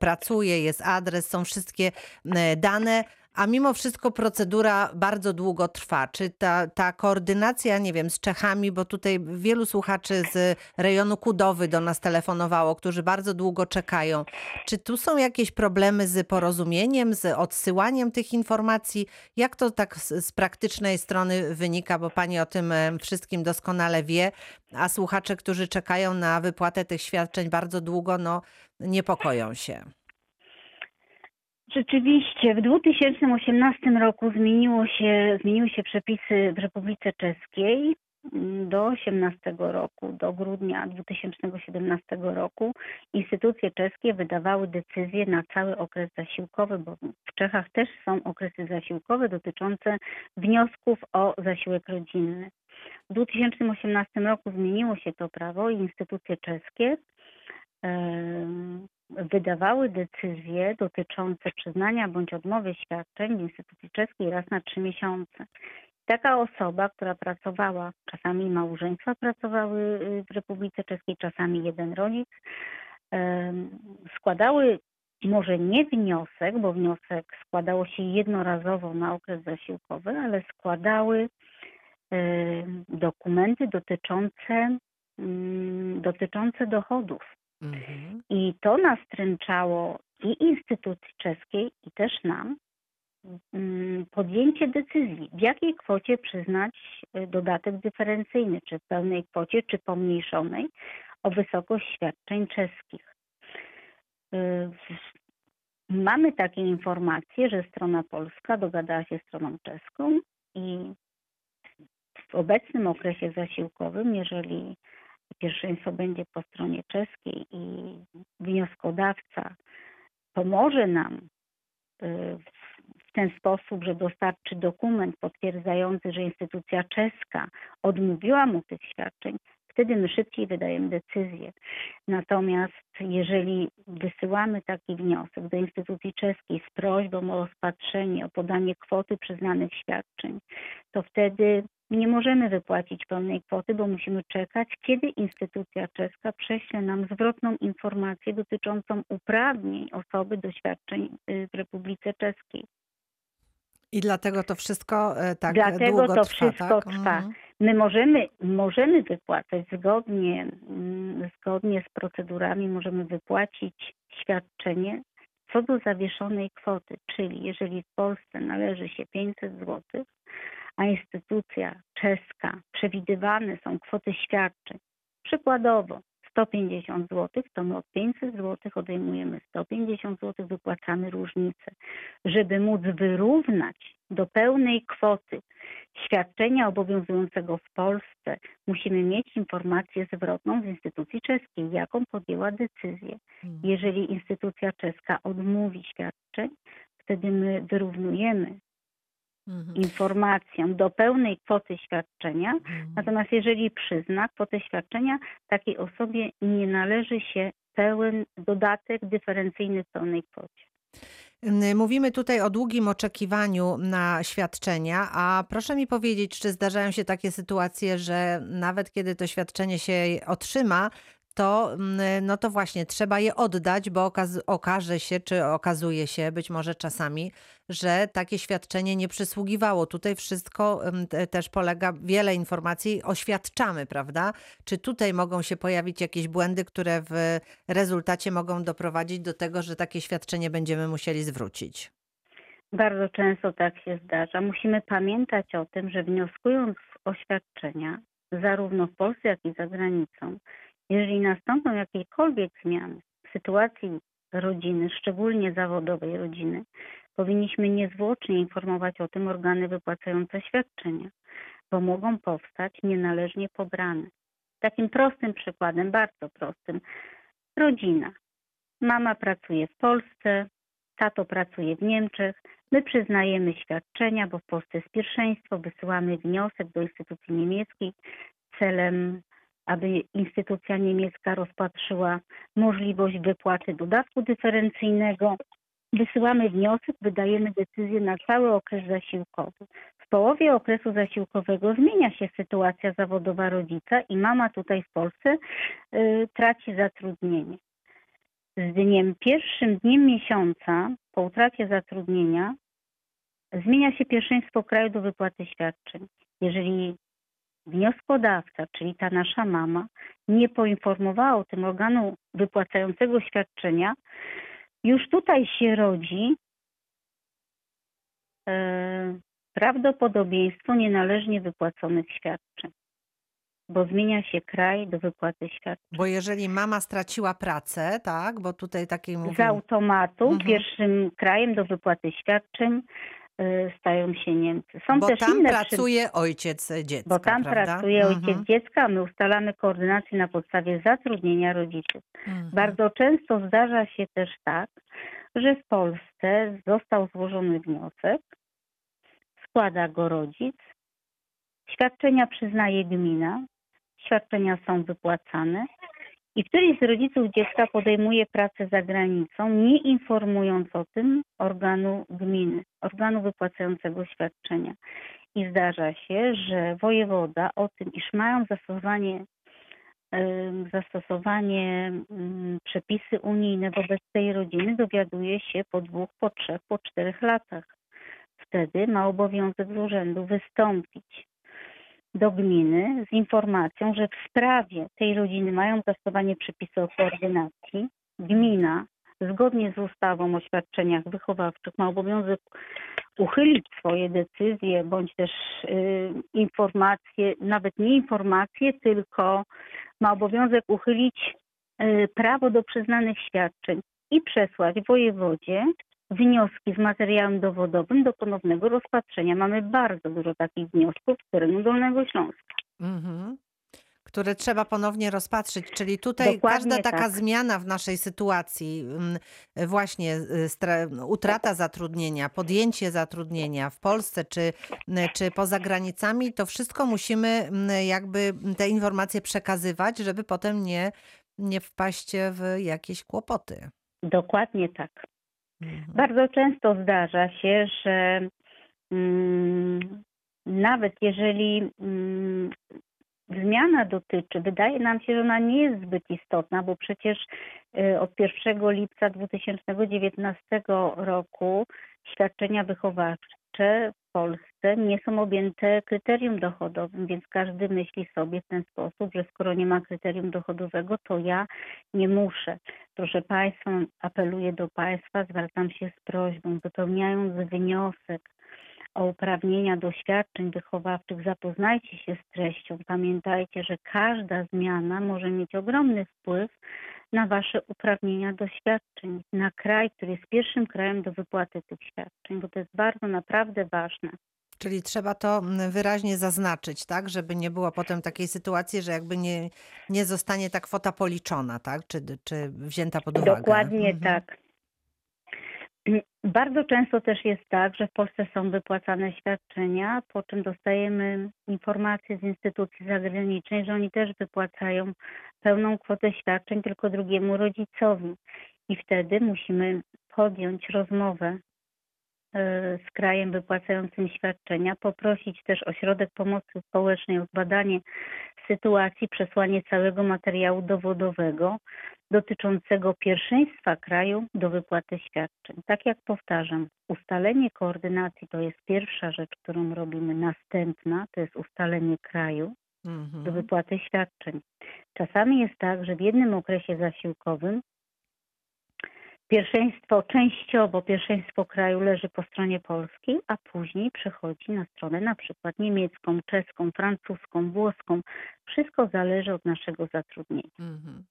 jest adres, są wszystkie e, dane, a mimo wszystko procedura bardzo długo trwa. Czy ta, ta koordynacja, nie wiem, z Czechami, bo tutaj wielu słuchaczy z rejonu Kudowy do nas telefonowało, którzy bardzo długo czekają. Czy tu są jakieś problemy z porozumieniem, z odsyłaniem tych informacji? Jak to tak z, z praktycznej strony wynika, bo pani o tym em, wszystkim doskonale wie, a słuchacze, którzy czekają na wypłatę tych świadczeń bardzo długo, no niepokoją się. Rzeczywiście, w 2018 roku zmieniło się, zmieniły się przepisy w Republice Czeskiej mm, do 18 roku, do grudnia 2017 roku. Instytucje czeskie wydawały decyzje na cały okres zasiłkowy, bo w Czechach też są okresy zasiłkowe dotyczące wniosków o zasiłek rodzinny. W 2018 roku zmieniło się to prawo i instytucje czeskie wydawały decyzje dotyczące przyznania bądź odmowy świadczeń w instytucji czeskiej raz na trzy miesiące. Taka osoba, która pracowała, czasami małżeństwa pracowały y, w Republice Czeskiej, czasami jeden rodzic, składały może nie wniosek, bo wniosek składało się jednorazowo na okres zasiłkowy, ale składały dokumenty dotyczące, mm, dotyczące dochodów. Mhm. I to nastręczało i instytucji czeskiej, i też nam mm, podjęcie decyzji, w jakiej kwocie przyznać y, dodatek dyferencyjny, czy w pełnej kwocie, czy pomniejszonej, o wysokość świadczeń czeskich. Y, Mamy takie informacje, że strona polska dogadała się z stroną czeską i w obecnym okresie zasiłkowym, jeżeli pierwszeństwo będzie po stronie czeskiej i wnioskodawca pomoże nam y, w w ten sposób, że dostarczy dokument potwierdzający, że instytucja czeska odmówiła mu tych świadczeń, wtedy my szybciej wydajemy decyzję. Natomiast jeżeli wysyłamy taki wniosek do instytucji czeskiej z prośbą o rozpatrzenie, o podanie kwoty przyznanych świadczeń, to wtedy nie możemy wypłacić pełnej kwoty, bo musimy czekać, kiedy instytucja czeska prześle nam zwrotną informację dotyczącą uprawnień osoby do świadczeń y, w Republice Czeskiej. I dlatego to wszystko e, tak Dlatego długo to trwa, wszystko tak? trwa. Mhm. My możemy, możemy wypłacać zgodnie, mm, zgodnie z procedurami, możemy wypłacić świadczenie co do zawieszonej kwoty, czyli jeżeli w Polsce należy się 500 zł, a instytucja czeska przewidywane są kwoty świadczeń, przykładowo 150 zł, to my od 500 zł odejmujemy 150 zł, wypłacamy różnicę, żeby móc wyrównać do pełnej kwoty świadczenia obowiązującego w Polsce, musimy mieć informację zwrotną z instytucji czeskiej, jaką podjęła decyzję. Mhm. Jeżeli instytucja czeska odmówi świadczeń, wtedy my wyrównujemy Mhm. informację do pełnej kwoty świadczenia, Mhm. natomiast jeżeli przyzna kwotę świadczenia, takiej osobie nie należy się pełen dodatek dyferencyjny w pełnej kwocie. Mówimy tutaj o długim oczekiwaniu na świadczenia, a proszę mi powiedzieć, czy zdarzają się takie sytuacje, że nawet kiedy to świadczenie się otrzyma, to, mm, no to właśnie trzeba je oddać, bo okaże się, czy okazuje się być może czasami, że takie świadczenie nie przysługiwało. Tutaj wszystko mm, te- też polega, wiele informacji oświadczamy, prawda? Czy tutaj mogą się pojawić jakieś błędy, które w rezultacie mogą doprowadzić do tego, że takie świadczenie będziemy musieli zwrócić? Bardzo często tak się zdarza. Musimy pamiętać o tym, że wnioskując o świadczenia, zarówno w Polsce, jak i za granicą, jeżeli nastąpią jakiekolwiek zmiany w sytuacji rodziny, szczególnie zawodowej rodziny, powinniśmy niezwłocznie informować o tym organy wypłacające świadczenia, bo mogą powstać nienależnie pobrane. Takim prostym przykładem, bardzo prostym, rodzina. Mama pracuje w Polsce, tato pracuje w Niemczech. My przyznajemy świadczenia, bo w Polsce jest pierwszeństwo, wysyłamy wniosek do instytucji niemieckiej celem, aby instytucja niemiecka rozpatrzyła możliwość wypłaty dodatku dyferencyjnego. Wysyłamy wniosek, wydajemy decyzję na cały okres zasiłkowy. W połowie okresu zasiłkowego zmienia się sytuacja zawodowa rodzica i mama tutaj w Polsce y, traci zatrudnienie. Z dniem pierwszym dniem miesiąca po utracie zatrudnienia zmienia się pierwszeństwo kraju do wypłaty świadczeń. Jeżeli wnioskodawca, czyli ta nasza mama, nie poinformowała o tym organu wypłacającego świadczenia, już tutaj się rodzi e, prawdopodobieństwo nienależnie wypłaconych świadczeń, bo zmienia się kraj do wypłaty świadczeń. Bo jeżeli mama straciła pracę, tak, bo tutaj takiej Z mówimy. automatu Mhm. pierwszym krajem do wypłaty świadczeń stają się Niemcy. Są Bo też tam inne przy... pracuje ojciec dziecka, bo tam prawda? pracuje ojciec Mhm, dziecka, a my ustalamy koordynację na podstawie zatrudnienia rodziców. mhm. Bardzo często zdarza się też tak, że w Polsce został złożony wniosek, składa go rodzic, świadczenia przyznaje gmina, świadczenia są wypłacane i któryś z rodziców dziecka podejmuje pracę za granicą, nie informując o tym organu gminy, organu wypłacającego świadczenia. I zdarza się, że wojewoda o tym, iż mają zastosowanie zastosowanie mm, przepisy unijne wobec tej rodziny dowiaduje się po dwóch, po trzech, po czterech latach. Wtedy ma obowiązek z urzędu wystąpić do gminy z informacją, że w sprawie tej rodziny mają zastosowanie przepisy o koordynacji. Gmina, zgodnie z ustawą o świadczeniach wychowawczych, ma obowiązek uchylić swoje decyzje bądź też y, informacje, nawet nie informacje, tylko ma obowiązek uchylić y, prawo do przyznanych świadczeń i przesłać wojewodzie wnioski z materiałem dowodowym do ponownego rozpatrzenia. Mamy bardzo dużo takich wniosków z terenu Dolnego Śląska. Mhm. które trzeba ponownie rozpatrzyć. Czyli tutaj Dokładnie każda taka tak. zmiana w naszej sytuacji, mm, właśnie y, utrata zatrudnienia, podjęcie zatrudnienia w Polsce czy, mm, czy poza granicami, to wszystko musimy mm, jakby te informacje przekazywać, żeby potem nie, nie wpaść w jakieś kłopoty. Dokładnie tak. Mhm. Bardzo często zdarza się, że mm, nawet jeżeli mm, zmiana dotyczy, wydaje nam się, że ona nie jest zbyt istotna, bo przecież y, od 1 lipca 2019 roku świadczenia wychowawcze Polsce nie są objęte kryterium dochodowym, więc każdy myśli sobie w ten sposób, że skoro nie ma kryterium dochodowego, to ja nie muszę. Proszę Państwa, apeluję do Państwa, zwracam się z prośbą, wypełniając wniosek o uprawnienia do świadczeń wychowawczych, zapoznajcie się z treścią. Pamiętajcie, że każda zmiana może mieć ogromny wpływ na Wasze uprawnienia do świadczeń, na kraj, który jest pierwszym krajem do wypłaty tych świadczeń, bo to jest bardzo naprawdę ważne. Czyli trzeba to wyraźnie zaznaczyć, tak, żeby nie było potem takiej sytuacji, że jakby nie, nie zostanie ta kwota policzona, tak, czy, czy wzięta pod uwagę. Dokładnie Mhm. tak. Bardzo często też jest tak, że w Polsce są wypłacane świadczenia, po czym dostajemy informacje z instytucji zagranicznej, że oni też wypłacają pełną kwotę świadczeń tylko drugiemu rodzicowi. I wtedy musimy podjąć rozmowę e, z krajem wypłacającym świadczenia, poprosić też ośrodek pomocy społecznej o zbadanie sytuacji, przesłanie całego materiału dowodowego dotyczącego pierwszeństwa kraju do wypłaty świadczeń. Tak jak powtarzam, ustalenie koordynacji to jest pierwsza rzecz, którą robimy. Następna to jest ustalenie kraju do Mhm. wypłaty świadczeń. Czasami jest tak, że w jednym okresie zasiłkowym pierwszeństwo, częściowo pierwszeństwo kraju leży po stronie polskiej, a później przechodzi na stronę na przykład niemiecką, czeską, francuską, włoską. Wszystko zależy od naszego zatrudnienia. Mhm.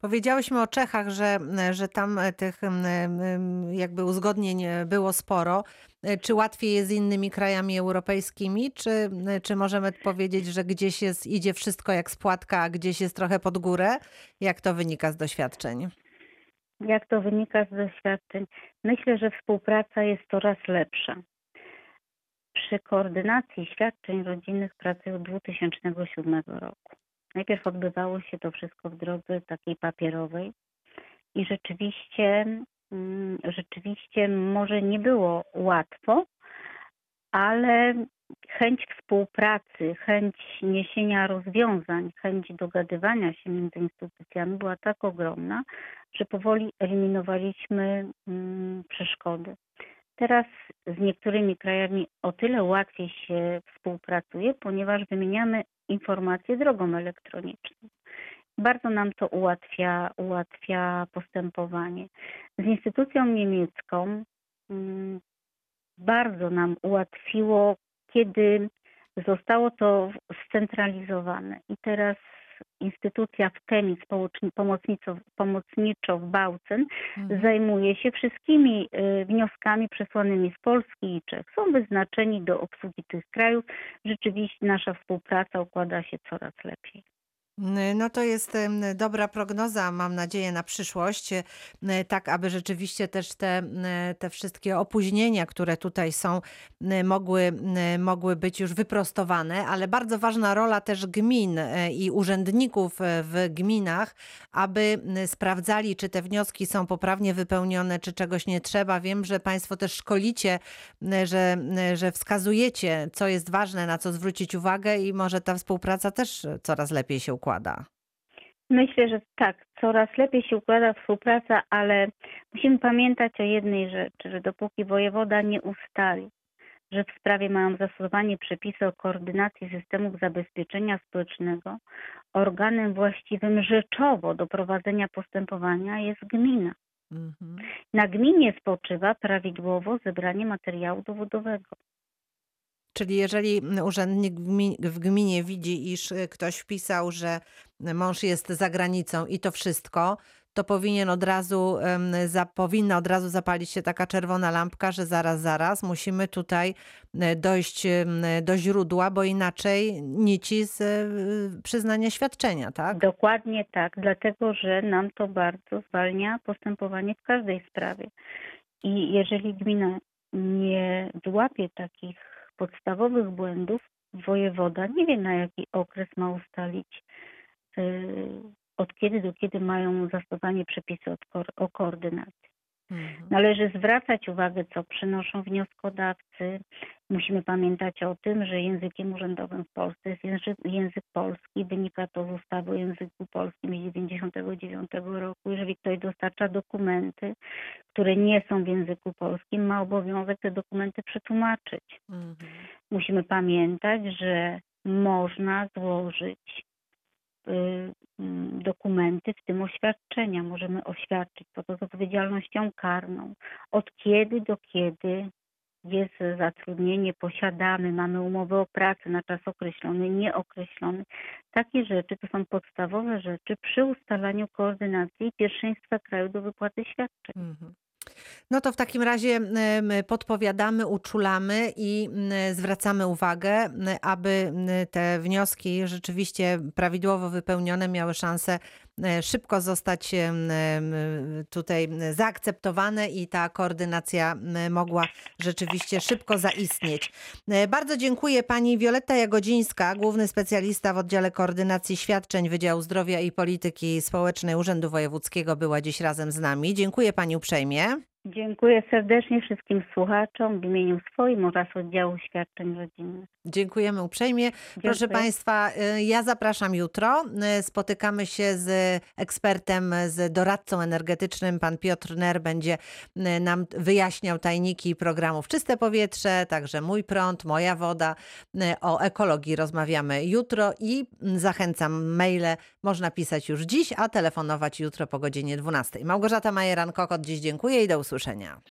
Powiedziałyśmy o Czechach, że, że tam e, tych jakby uzgodnień e, było sporo. E, Czy łatwiej jest z innymi krajami europejskimi, czy, czy możemy powiedzieć, że gdzieś jest, idzie wszystko jak z płatka, a gdzieś jest trochę pod górę? Jak to wynika z doświadczeń? Jak to wynika z doświadczeń? Myślę, że współpraca jest coraz lepsza. Przy koordynacji świadczeń rodzinnych pracuję od 2007 roku. Najpierw odbywało się to wszystko w drodze takiej papierowej i rzeczywiście, mm, rzeczywiście może nie było łatwo, ale chęć współpracy, chęć niesienia rozwiązań, chęć dogadywania się między instytucjami była tak ogromna, że powoli eliminowaliśmy mm, przeszkody. Teraz z niektórymi krajami o tyle łatwiej się współpracuje, ponieważ wymieniamy informacje drogą elektroniczną. Bardzo nam to ułatwia, ułatwia postępowanie. Z instytucją niemiecką mm, bardzo nam ułatwiło, kiedy zostało to scentralizowane. I teraz instytucja w Chemii pomocniczo, pomocniczo w Bautzen Mhm. zajmuje się wszystkimi y, wnioskami przesłanymi z Polski i Czech. Są wyznaczeni do obsługi tych krajów. Rzeczywiście nasza współpraca układa się coraz lepiej. No to jest dobra prognoza, mam nadzieję, na przyszłość, e, tak aby rzeczywiście też te, te wszystkie opóźnienia, które tutaj są, mogły, mogły być już wyprostowane, ale bardzo ważna rola też gmin e, i urzędników e, w gminach, aby sprawdzali, czy te wnioski są poprawnie wypełnione, czy czegoś nie trzeba. Wiem, że Państwo też szkolicie, że, że wskazujecie, co jest ważne, na co zwrócić uwagę i może ta współpraca też coraz lepiej się układa. Myślę, że tak, coraz lepiej się układa współpraca, ale musimy pamiętać o jednej rzeczy, że dopóki wojewoda nie ustali, że w sprawie mają zastosowanie przepisy o koordynacji systemów zabezpieczenia społecznego, organem właściwym rzeczowo do prowadzenia postępowania jest gmina. Mhm. Na gminie spoczywa prawidłowo zebranie materiału dowodowego. Czyli jeżeli urzędnik w gmi- w gminie widzi, iż y, ktoś wpisał, że mąż jest za granicą i to wszystko, to powinien od razu, powinna od razu zapalić się taka czerwona lampka, że zaraz, zaraz musimy tutaj e, dojść do źródła, bo inaczej nici z e, przyznania świadczenia, tak? Dokładnie tak, dlatego że nam to bardzo zwalnia postępowanie w każdej sprawie. I jeżeli gmina nie wyłapie takich podstawowych błędów, wojewoda nie wie na jaki okres ma ustalić, y, od kiedy do kiedy mają zastosowanie przepisy o koordynacji. Mhm. Należy zwracać uwagę, co przynoszą wnioskodawcy. Musimy pamiętać o tym, że językiem urzędowym w Polsce jest język, język polski. Wynika to z ustawy o języku polskim z 1999 roku. Jeżeli ktoś dostarcza dokumenty, które nie są w języku polskim, ma obowiązek te dokumenty przetłumaczyć. Mhm. Musimy pamiętać, że można złożyć dokumenty, w tym oświadczenia. Możemy oświadczyć co to z odpowiedzialnością karną. Od kiedy do kiedy jest zatrudnienie, posiadamy, mamy umowę o pracę na czas określony, nieokreślony. Takie rzeczy to są podstawowe rzeczy przy ustalaniu koordynacji pierwszeństwa kraju do wypłaty świadczeń. Mhm. No to w takim razie podpowiadamy, uczulamy i m, zwracamy uwagę, aby m, te wnioski rzeczywiście prawidłowo wypełnione miały szansę szybko zostać tutaj zaakceptowane i ta koordynacja mogła rzeczywiście szybko zaistnieć. E, Bardzo dziękuję pani Wioletta Jagodzińska, główny specjalista w oddziale koordynacji świadczeń Wydziału Zdrowia i Polityki Społecznej Urzędu Wojewódzkiego była dziś razem z nami. Dziękuję pani uprzejmie. Dziękuję serdecznie wszystkim słuchaczom w imieniu swoim oraz oddziału świadczeń rodzinnych. Dziękujemy uprzejmie. Proszę Dziękuję. Państwa, y, ja zapraszam jutro. Y, Spotykamy się z ekspertem, z doradcą energetycznym. Pan Piotr Ner będzie y, nam wyjaśniał tajniki programów Czyste Powietrze, także Mój Prąd, Moja Woda. O ekologii rozmawiamy jutro i zachęcam, maile można pisać już dziś, a telefonować jutro po godzinie 12. Małgorzata Majeran-Kokot dziś dziękuję i do usłyszenia.